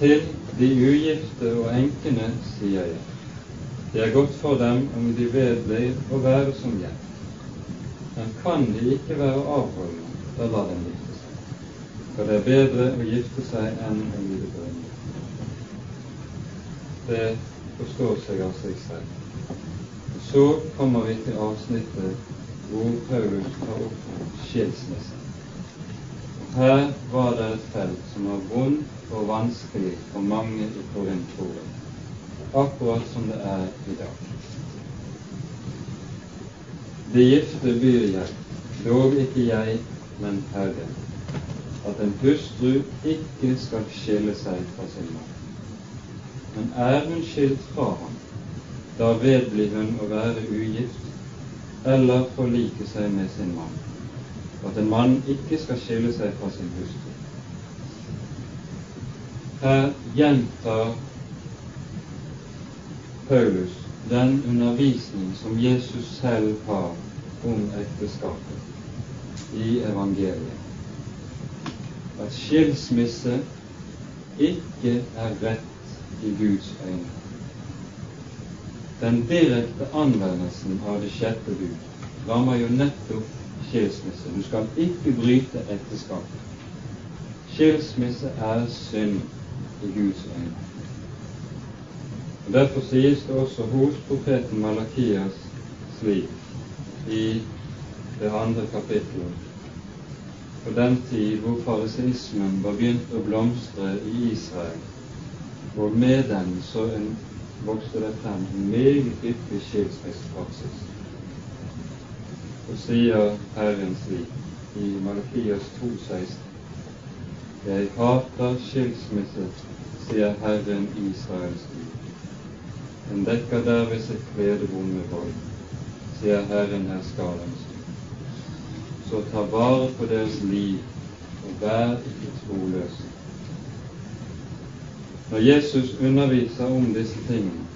Til de ugifte og enkene sier jeg, det er godt for dem om de vedblir å være som jeg. Men kan de ikke være avholdende, da lar dem bli. For det er bedre å gifte seg enn å lide brønner. Det forstår seg av seg selv. Så kommer vi til avsnittet hvor Paulus tar opp skilsmisse. Her var det et felt som var vondt og vanskelig for mange i Korint-troen, akkurat som det er i dag. De gifte byr jeg, dog ikke jeg, men Herren at en hustru ikke skal skille seg fra sin mann. Men er hun skilt fra ham, da vedblir hun å være ugift eller forlike seg med sin mann. At en mann ikke skal skille seg fra sin hustru. Her gjentar Paulus den undervisning som Jesus selv har om ekteskapet i evangeliet at skilsmisse ikke er rett i Guds øyne. Den direkte anvendelsen av det sjette bud rammer jo nettopp skilsmisse. Du skal ikke bryte ekteskapet. Skilsmisse er synd i Guds øyne. Og Derfor sies det også hos profeten Malakias slik i det andre kapittelet på den tid hvor fariseismen var begynt å blomstre i Israel, og med den så en, vokste det frem en meget hyppig skilsmissepraksis. Og sier Herren slik i Malakias 2,16.: Jeg hater skilsmisse, sier Herren Israels Gud. Den dekker derved sitt klede vonde vold, sier Herren herskarens så ta vare på deres liv, og vær ikke troløse. Når Jesus underviser om disse tingene,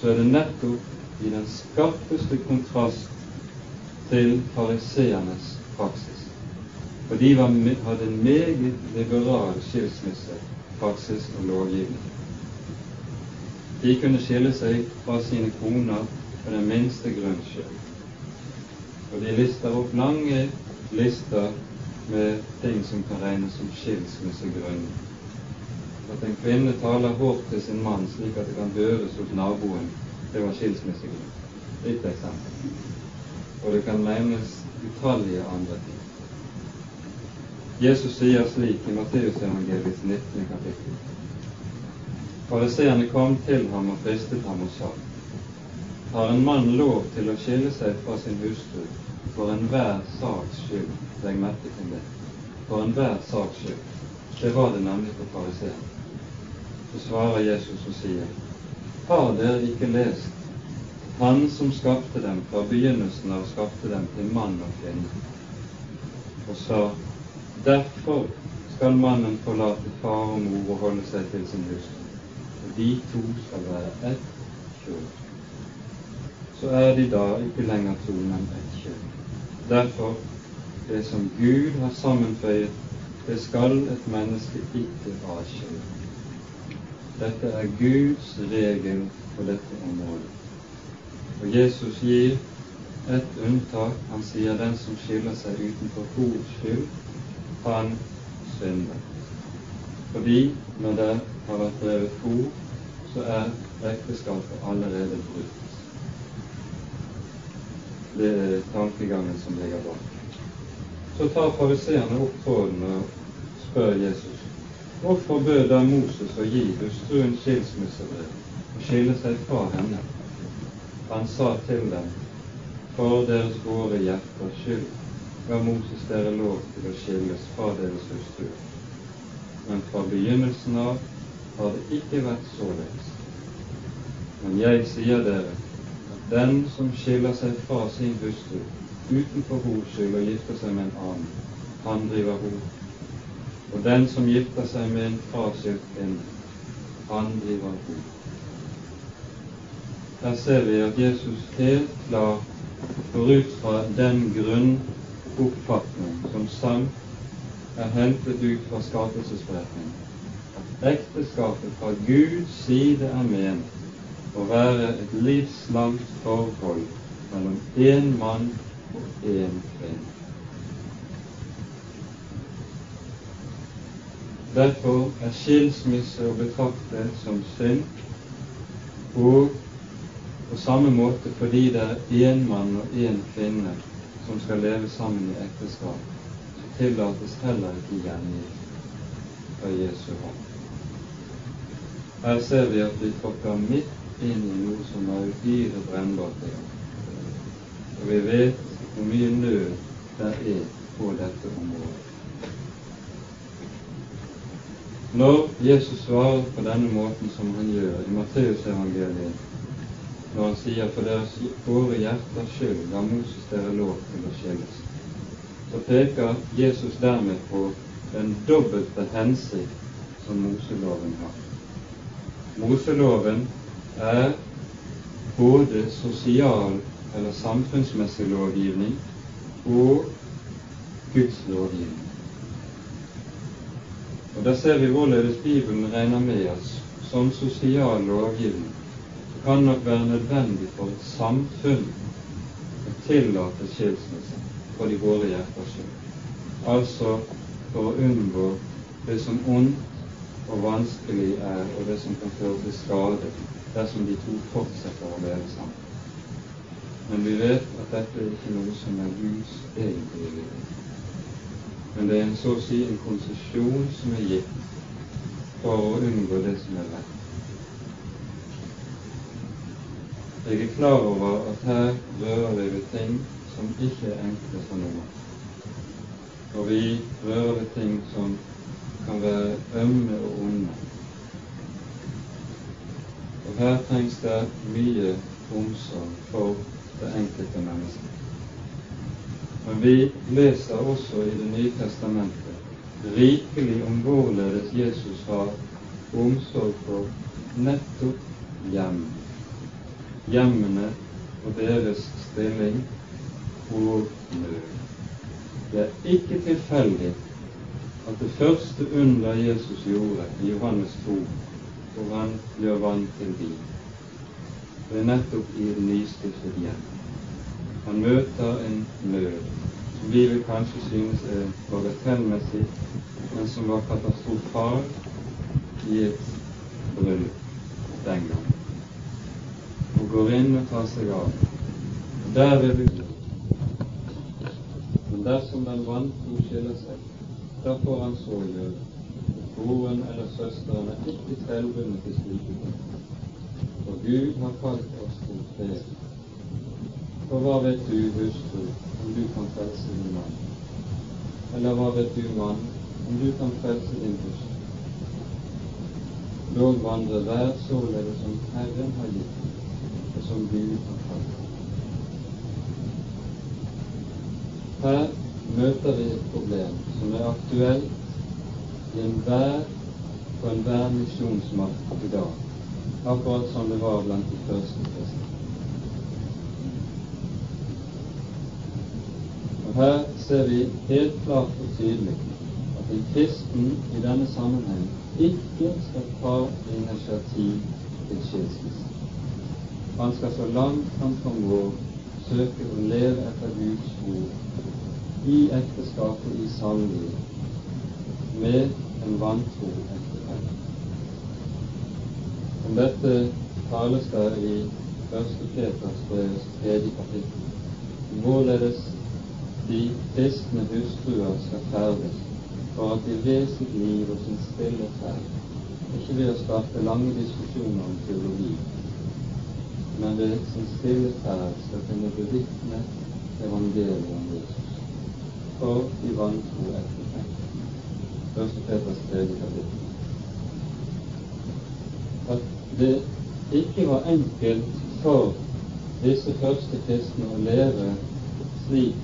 så er det nettopp i den skarpeste kontrast til fariseernes praksis. For de var, hadde en meget liberal skilsmisse, praksis og lovgivning. De kunne skille seg fra sine koner på den minste grunn skyld. Og de lister opp lange lister med ting som kan regnes som skilsmissegrunner. At en kvinne taler hårdt til sin mann slik at det kan høres hos naboen, det var skilsmissegrunn. Et eksempel. Og det kan nevnes utallige andre ting. Jesus sier slik i Matteusevangeliets 19. kapittel. Fariseerne kom til ham og fristet ham og sa:" har en mann lov til å skille seg fra sin hustru for enhver saks skyld. Legg merke til det. For enhver saks skyld. Det var det nemlig for fariseeren. Så svarer Jesus og sier, Har dere ikke lest Han som skapte dem fra begynnelsen av skapte dem til mann og kvinne, og sa, Derfor skal mannen forlate far og mor og holde seg til sin hustru, de to skal være ett kjød så er de da ikke lenger to, men ett kjønn. Derfor, det som Gud har sammenføyet, det skal et menneske ikke avskille. Dette er Guds regel på dette området. Og Jesus gir et unntak. Han sier den som skiller seg utenfor hors skyld, han synder. Fordi når det har vært drevet hor, så er ekteskapet allerede brutt. Det er tankegangen som ligger bak. Så tar fariseerne opp tråden og spør Jesus hvorfor bød da Moses å gi hustruen skilsmissebrev og skille seg fra henne? Han sa til dem for deres våre hjerters skyld ga Moses dere lov til å skilles fra deres hustruer. Men fra begynnelsen av har det ikke vært således. Men jeg sier dere den som skiller seg fra sin hustru utenfor hos skyld og gifter seg med en annen, han driver hor. Og den som gifter seg med en fraskilt kvinne, han driver hor. Her ser vi at Jesus helt klart går ut fra den grunnoppfatning som sang er hentet ut fra skapelsesberetningen, ekteskapet fra Guds side er ment å være et livslangt forhold mellom én mann og én kvinne. Derfor er skilsmisse å betrakte som synd, og på samme måte fordi det er én mann og én kvinne som skal leve sammen i ekteskap, så tillates heller ikke gjengivelse av Jesu hånd. Her ser vi at vi tråkker midt inn i noe som er uhyre brennbart Og vi vet hvor mye nød det er på dette området. Når Jesus svarer på denne måten som han gjør i Matteusevangeliet, når han sier for deres våre hjerters skyld ga Moses dere lov til å skilles, så peker Jesus dermed på den dobbelte hensikt som Moseloven har. Moseloven er både sosial eller samfunnsmessig lovgivning og Guds lovgivning. Og Da ser vi hvorledes Bibelen regner med at som sosial lovgivning kan nok være nødvendig for et samfunn å tillate skilsmisse for de våre hjerters skyld. Altså for å unngå det som ondt og vanskelig er, og det som kan føre til skade dersom de to fortsetter å leve sammen. Men vi vet at dette er ikke noe som er Guds egentlige vilje. Men det er en, så å si en konsesjon som er gitt for å unngå det som er rett. Jeg er klar over at her rører vi ved ting som ikke er enkle for noen. Og vi rører ved ting som kan være ømme og onde. Her trengs det mye omsorg for det enkelte mennesket. Men vi leser også i Det nye testamentet rikelig om hvorledes Jesus har omsorg for nettopp hjem. Hjemmene og deres stilling og nød. Det er ikke tilfeldig at det første under Jesus gjorde i Johannes 2, hvor han gjør vann til vin, det er nettopp i et nystiftet hjem. Han møter en nød som vi vil kanskje synes er bagatellmessig, men som var katastrofal i et bryllup den gang. Og går inn og tar seg av. Og der er bo. Men dersom den vantro skiller seg, da får han så gjøre. Broren eller søsteren er ikke trellbundet til slike ting. For Gud har kalt oss til fred. For hva vet du, hustru, om du kan frelse din mann? Eller hva vet du, mann, om du kan frelse din hustru? Dog vandrer hver således som Herren har gitt, og som Gud har kalt. Her møter vi et problem som er aktuelt i enhver på enhver misjonsmakt i dag, akkurat som det var blant de første kristne. her ser vi helt klart og tydelig at en kristen i denne sammenheng ikke skal ta initiativ til skilsmisse. Han skal så langt han formår søke å leve etter Guds ord i ekteskapet i samliv med en vantro ektefelle. Om dette tales det i 1. Peters brevs tredje kapittel, hvorledes de kristne hustruer skal ferdes for at de sitt liv og sin stille ferd, ikke ved å starte lange diskusjoner om teologi, men ved sin stille ferd skal kunne bevitne evangeliet om Jesus for de vantro ettertenkte. Første Peters tredje kapittel. At det ikke var enkelt for disse første kristne å leve slik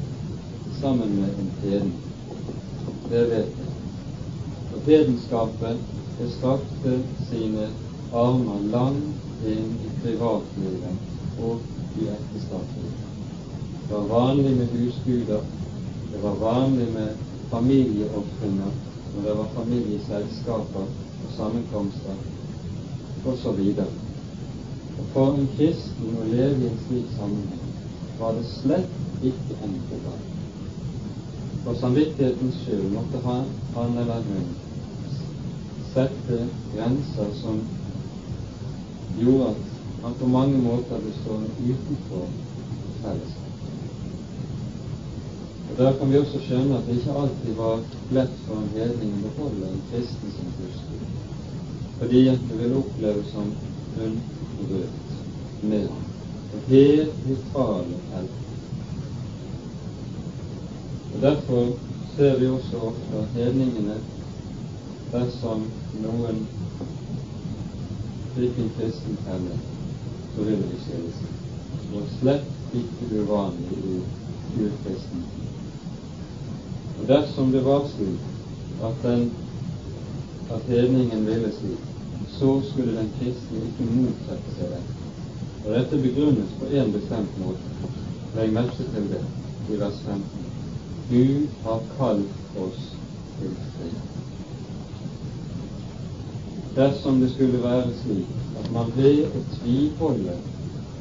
sammen med en heden. Det vet jeg. Og hedenskapet strakte sine armer langt inn i privatlivet og i ekteskapet. Det var vanlig med husguder, det var vanlig med familieofringer når det var familieselskaper og sammenkomster osv. For en kristen å leve i en slik sammenheng var det slett ikke enkelt for samvittighetens skyld måtte han, han eller hun sette grenser som gjorde at han på mange måter ble stående utenfor fellesskapet. Og Der kan vi også skjønne at det ikke alltid var lett for en hedning å beholde en kristen som hustru, fordi det ville oppleves som hun brøt med ham. Og helt vitale helt og Derfor ser vi også ofte at hedningene, dersom noen fikk en kristen felle, så ville de skille seg. Det slett ikke uvanlig i urkristen. Dersom det var slik at, den, at hedningen ville slik, så skulle den kristne ikke motsette seg det. Og dette begrunnes på en bestemt måte. Legg merke til det i vers 15. Gud har kalt oss til fred. dersom det skulle være slik at man ved å tviholde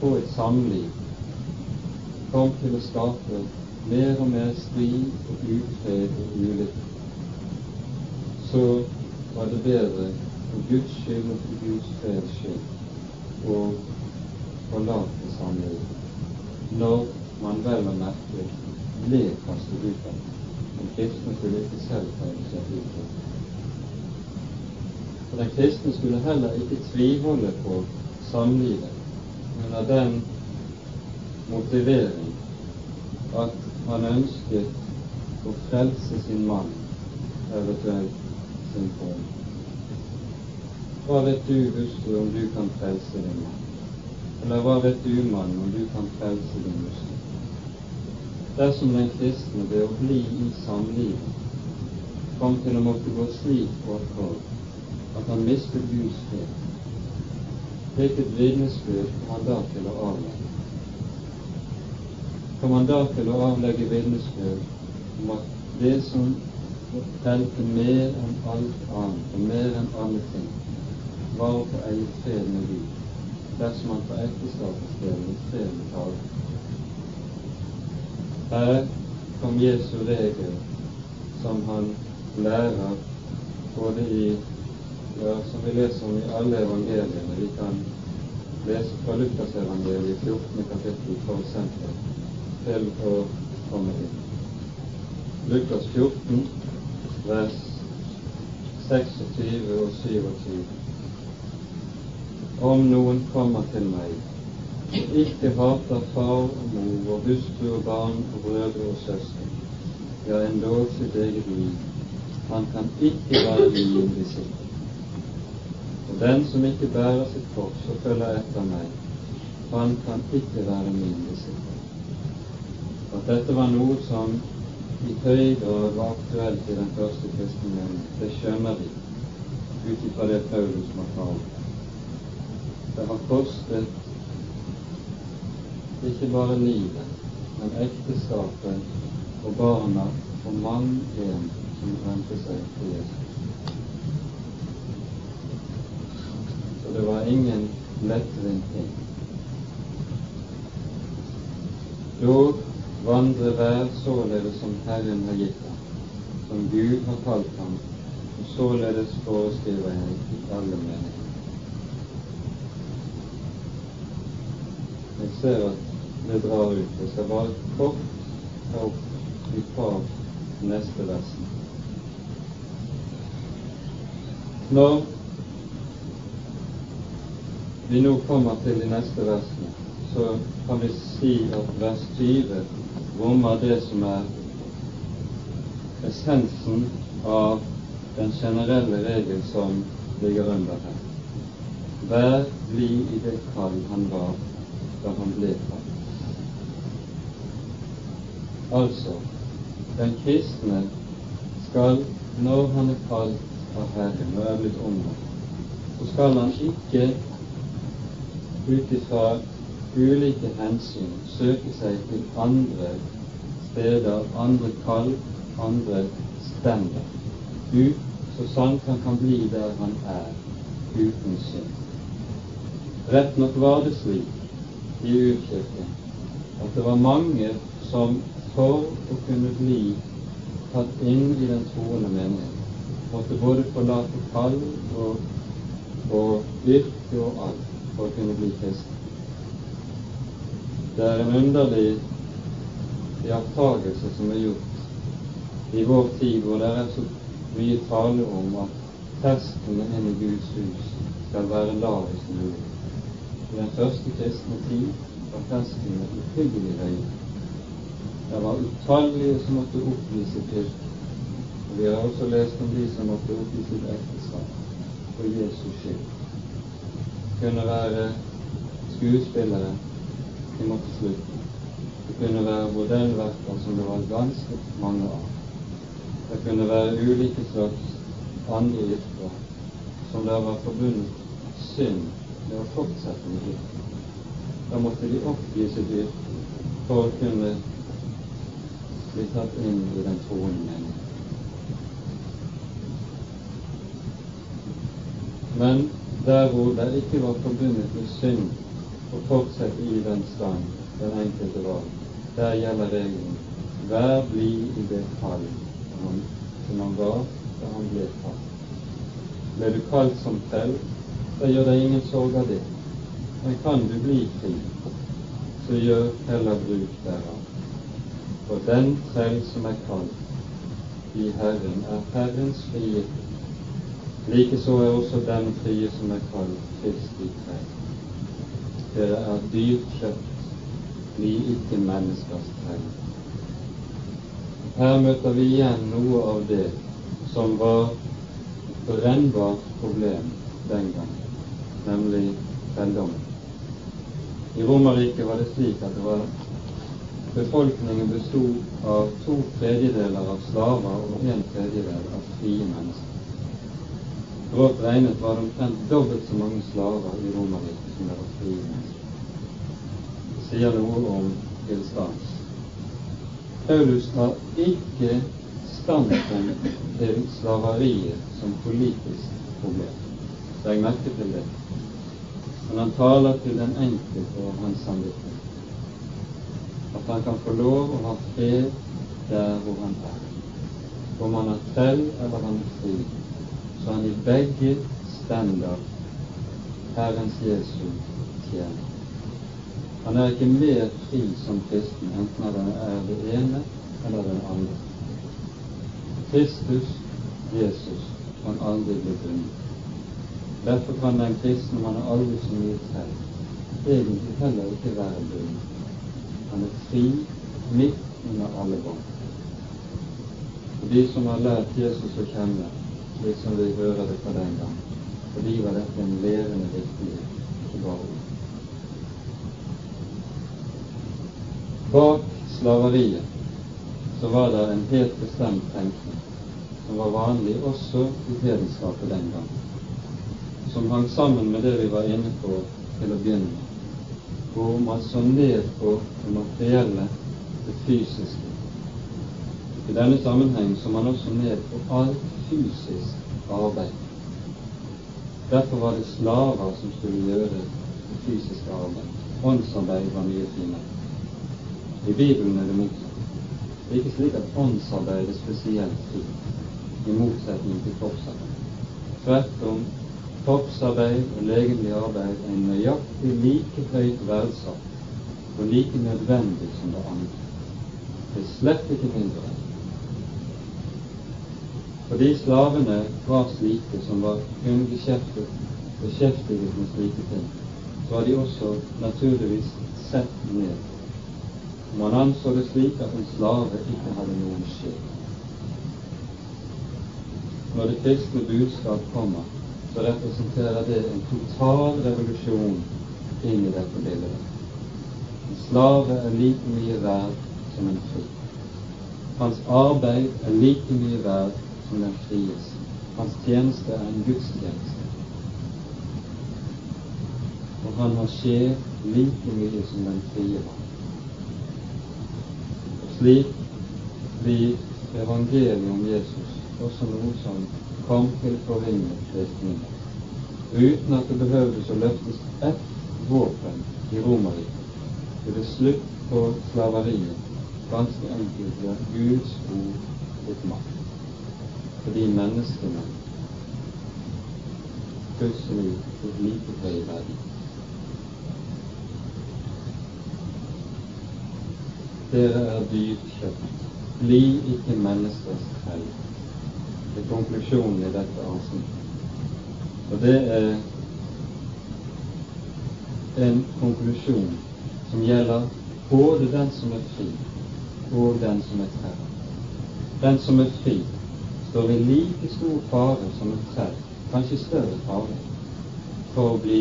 på et samliv kom til å skape mer og mer strid og ufred og ulykke, så var det bedre for Guds skyld og for Guds freds skyld å forlate samlivet når man vel og merke ble kastet ut av det. Den kristne skulle ikke selv ta initiativ til det. For den kristne skulle heller ikke tviholde på samlivet under den motivering at han ønsket å frelse sin mann, eventuelt sin kone. Hva vet du, hustru, om du kan frelse din mann? Eller hva vet du, mann, om du kan frelse din hustru? Dersom den kristne ved å bli i samlivet kom til å måtte gå slik på akkord at han mistet Guds fred. Hvilket vitnesbyrd har han da til å avlegge? Kom han da til å avlegge vitnesbyrd om at det som telte mer enn alt annet og mer enn alle ting, var å få eie fred med Gud, dersom han på ekteskapets del gikk fred med tale. Her kom Jesu regel, som han lærer både i ja, som vi leser om i alle evangeliene. Vi kan lese fra Lukasevangeliet 14. kapittel f.eks. til å komme inn. Lukas 14, vers 26 og 27. Om noen kommer til meg og ikke hater far og mor og hustru og barn og brødre og søsken, ja, endog sitt eget liv, han kan ikke være min disippel. Og den som ikke bærer sitt kors og følger etter meg, han kan ikke være min disippel. At dette var noe som i høy grad var aktuelt i den første menighet, det skjønner vi ut ifra det Paulus må ta om. Det har kostet ikke bare livet, men ekteskapet og barna og mann en som vendte seg til Jesus. Så det var ingen lettvint ting. Dog vandre hver således som Herren har gitt ham, som Gud har kalt ham, og således foreskriver jeg i alle menigheter. Jeg ser at det drar ut. Jeg skal bare kort ta opp et par neste versene. Når vi nå kommer til de neste versene, så kan vi si at vers 20 rommer det som er essensen av den generelle regel som ligger under her. Vær blid i det kall han var da han ble kalt. Altså, den kristne skal, når han er kalt av Herren og er blitt omvendt, så skal han ikke ut ifra ulike hensyn søke seg til andre steder, andre kall, andre stender, ut så sant han kan bli der han er, uten synd. Rett nok var det slik i urkirken at det var mange som for å kunne bli tatt inn i den troende menighet, måtte både forlate kall og, og yrke og alt for å kunne bli kristen. Det er en underlig iakttagelse som er gjort i vår tid, hvor det er så mye tale om at terskelen inn i Guds hus skal være lavest mulig. I den første kristne tid var terskelen uhyggelig høy. Det var utallige som måtte oppgi sitt yrke. Og vi har også lest om de som måtte oppgi sitt ekteskap for Jesus skyld kunne være skuespillere de måtte slutte. Det kunne være bordellverker som det var ganske mange av. Det kunne være ulike slags andre yrker som det var forbundet synd med å fortsette med yrket. Da måtte de oppgi sitt yrke for å kunne bli tatt inn i den troende mening. Men der hvor det ikke var forbundet med synd å fortsett i den stand den enkelte var, der gjelder regelen vær blid i det kall som han var da han ble kalt. Ble du kalt som trell, da gjør deg ingen sorg av det. Men kan du bli fri, så gjør heller bruk derav. For den trell som er kalt i Herren, er Herrens frie. Likeså er også den frie som er kalt Kristi trell. Dere er dyrt kjøpt, bli ikke menneskers trell. Her møter vi igjen noe av det som var et brennbart problem den gang, nemlig trelldommen. I Romerriket var det slik at det var befolkningen bestod av to tredjedeler av slaver og en tredjedel av frie mennesker. Grovt regnet var det omtrent dobbelt så mange slaver i Romerriket som det var frie mennesker. Det sier noe om tilstanden. Paulus tar ikke standpunkt til slaveriet som politisk problem. Legg merke til det men han taler til den enkelte og hans samvittighet. At han kan få lov å ha fred der hvor han er. Om han er trell eller han er fri, så han i begge stender Herrens Jesu tjener. Han er ikke mer fri som kristen, enten han er det ene eller den andre. Kristus, Jesus, kan aldri bli bundet. Derfor kan den kristne man har aldri så mye selv, egentlig heller ikke være bundet. Han er fri midt under alle bånd. De som har lært Jesus å kjenne, slik som vi hører det fra den gang, for de var dette en levende virkelighet, ikke bare ord. Bak slaveriet så var det en helt bestemt tenkning som var vanlig også i hedenskapet den gang som hang sammen med det vi var inne på til å begynne med, hvor man så ned på det materielle, det fysiske. I denne sammenheng så man også ned på alt fysisk arbeid. Derfor var det slaver som skulle gjøre det fysiske arbeid. Åndsarbeid var mye finere. I Bibelen er det motsatt. Det er ikke slik at åndsarbeid er spesielt fint, i motsetning til kroppsarbeid. Tvert om Kroppsarbeid og legemlig arbeid er nøyaktig like høyt verdsatt og like nødvendig som det andre. Det er slett ikke mindre. Fordi slavene var slike som var kun beskjeftiget med slike ting, så var de også naturligvis sett ned. Man anså det slik at en slave ikke hadde noen sjel. Når det kristne budskap kommer, så representerer det en total revolusjon inn i dette bildet. En slave er like mye verd som en fri. Hans arbeid er like mye verd som den fries. Hans tjeneste er en gudstjeneste. Og han har sjel like mye som den frie var. Og slik blir evangeliet om Jesus også noe som kom til forringet kristne, uten at det behøvdes å løftes ett våpen i Romerriket. Det ble slutt på slaveriet, ganske enkelt ved Guds ord fikk makt. Fordi menneskene plutselig fikk like høy verdi. Dere er dyrt kjøpt. Bli ikke menneskers trell er konklusjonen i dette avsnittet. Og det er en konklusjon som gjelder både den som er fri, og den som er trell. Den som er fri, står i like stor fare som et trell, kanskje større fare, for å bli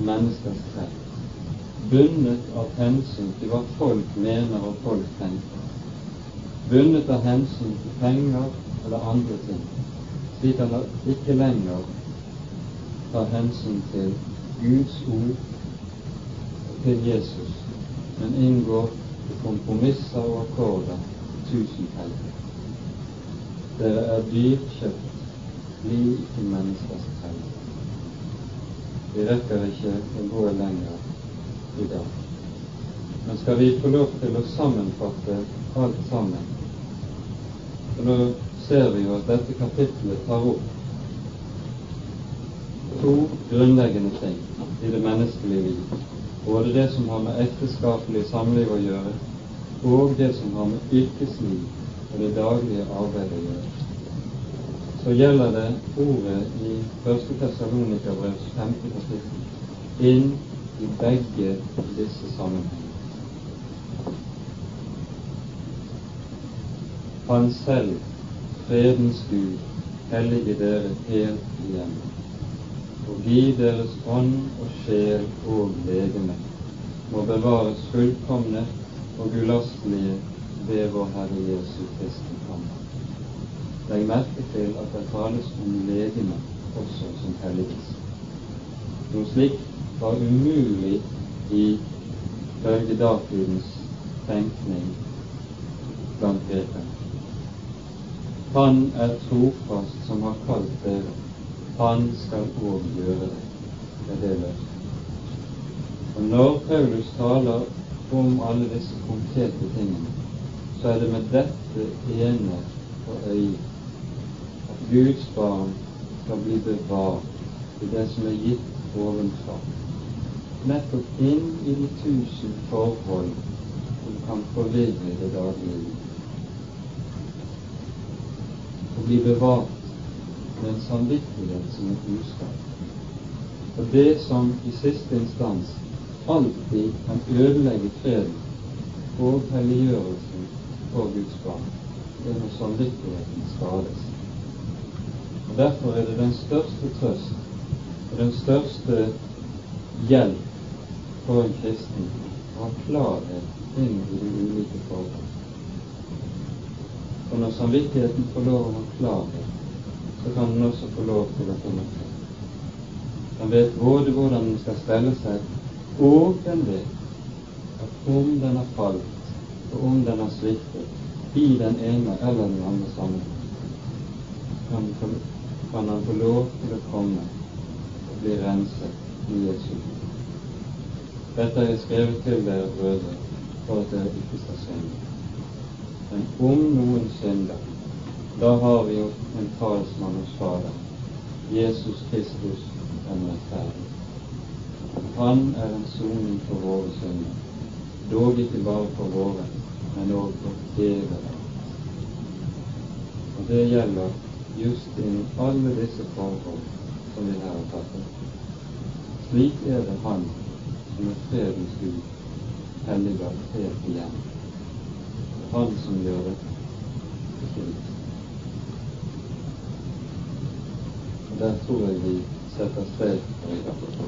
menneskers trell. Bundet av hensyn til hva folk mener og folk tenker. Bundet av hensyn til penger eller andre ting, slik at han ikke lenger tar hensyn til Guds ord og til Jesus, men inngår i kompromisser og akkorder tusenfeldig. Dere er dyrkjøpt, bli ikke menneskers trell. Vi rekker ikke å gå lenger i dag. Men skal vi få lov til å sammenfatte alt sammen, For nå ser vi jo at dette kapitlet tar opp to grunnleggende ting i det menneskelige liv. Både det som har med ekteskapelig samliv å gjøre, og det som har med yrkesliv og det daglige arbeidet gjøres. Så gjelder det ordet i 1. Tessalonikerbrevs 5. kapittel inn i begge disse sammenhengene. Han selv, fredens Gud, hellige dere helt igjen, og gi deres ånd og sjel og legeme må bevares fullkomne og ulastelige ved vår Herre Jesu Kristi komme. Legg merke til at det tales om legeme også som helliges. Noe slikt var umulig i følge datidens tenkning blant grekerne. Han er trofast som har kalt dere. Han skal òg gjøre det. Det er det løftet. Og når Paulus taler om alle disse konkrete tingene, så er det med dette ene for øye at Guds barn skal bli bevart i det som er gitt ovenfra, nettopp inn i de tusen forhold som kan forvirre det daglige og bli bevart med en samvittighet som et budskap. Og det som i siste instans alltid kan ødelegge freden og helliggjørelsen for Guds barn, det er når samvittigheten skades. Og Derfor er det den største trøst og den største hjelp for en kristen å ha klarhet inn i de ulike forhold. Og når samvittigheten får lov å ha klarhet, så kan den også få lov til å komme frem. Den vet både hvordan den skal stelle seg, og den vet at om den har falt, og om den har sviktet i den ene eller den andre sammenhengen, kan, han få lov til å komme og bli renset i Jesu. Dette er skrevet til dere brødre for at dere ikke skal synde. Men om noen synder, da har vi jo en talsmann hos Fader, Jesus Kristus den rettferdige. Han er en soning for våre synder, dog ikke bare for våre, men òg for hele Og det gjelder just innen alle disse forhold som vi her har tatt opp. Slik er det Han som er fredens Gud, helliger helt igjen Det er han som gjør det slik. Og der tror jeg vi setter strek for i dag.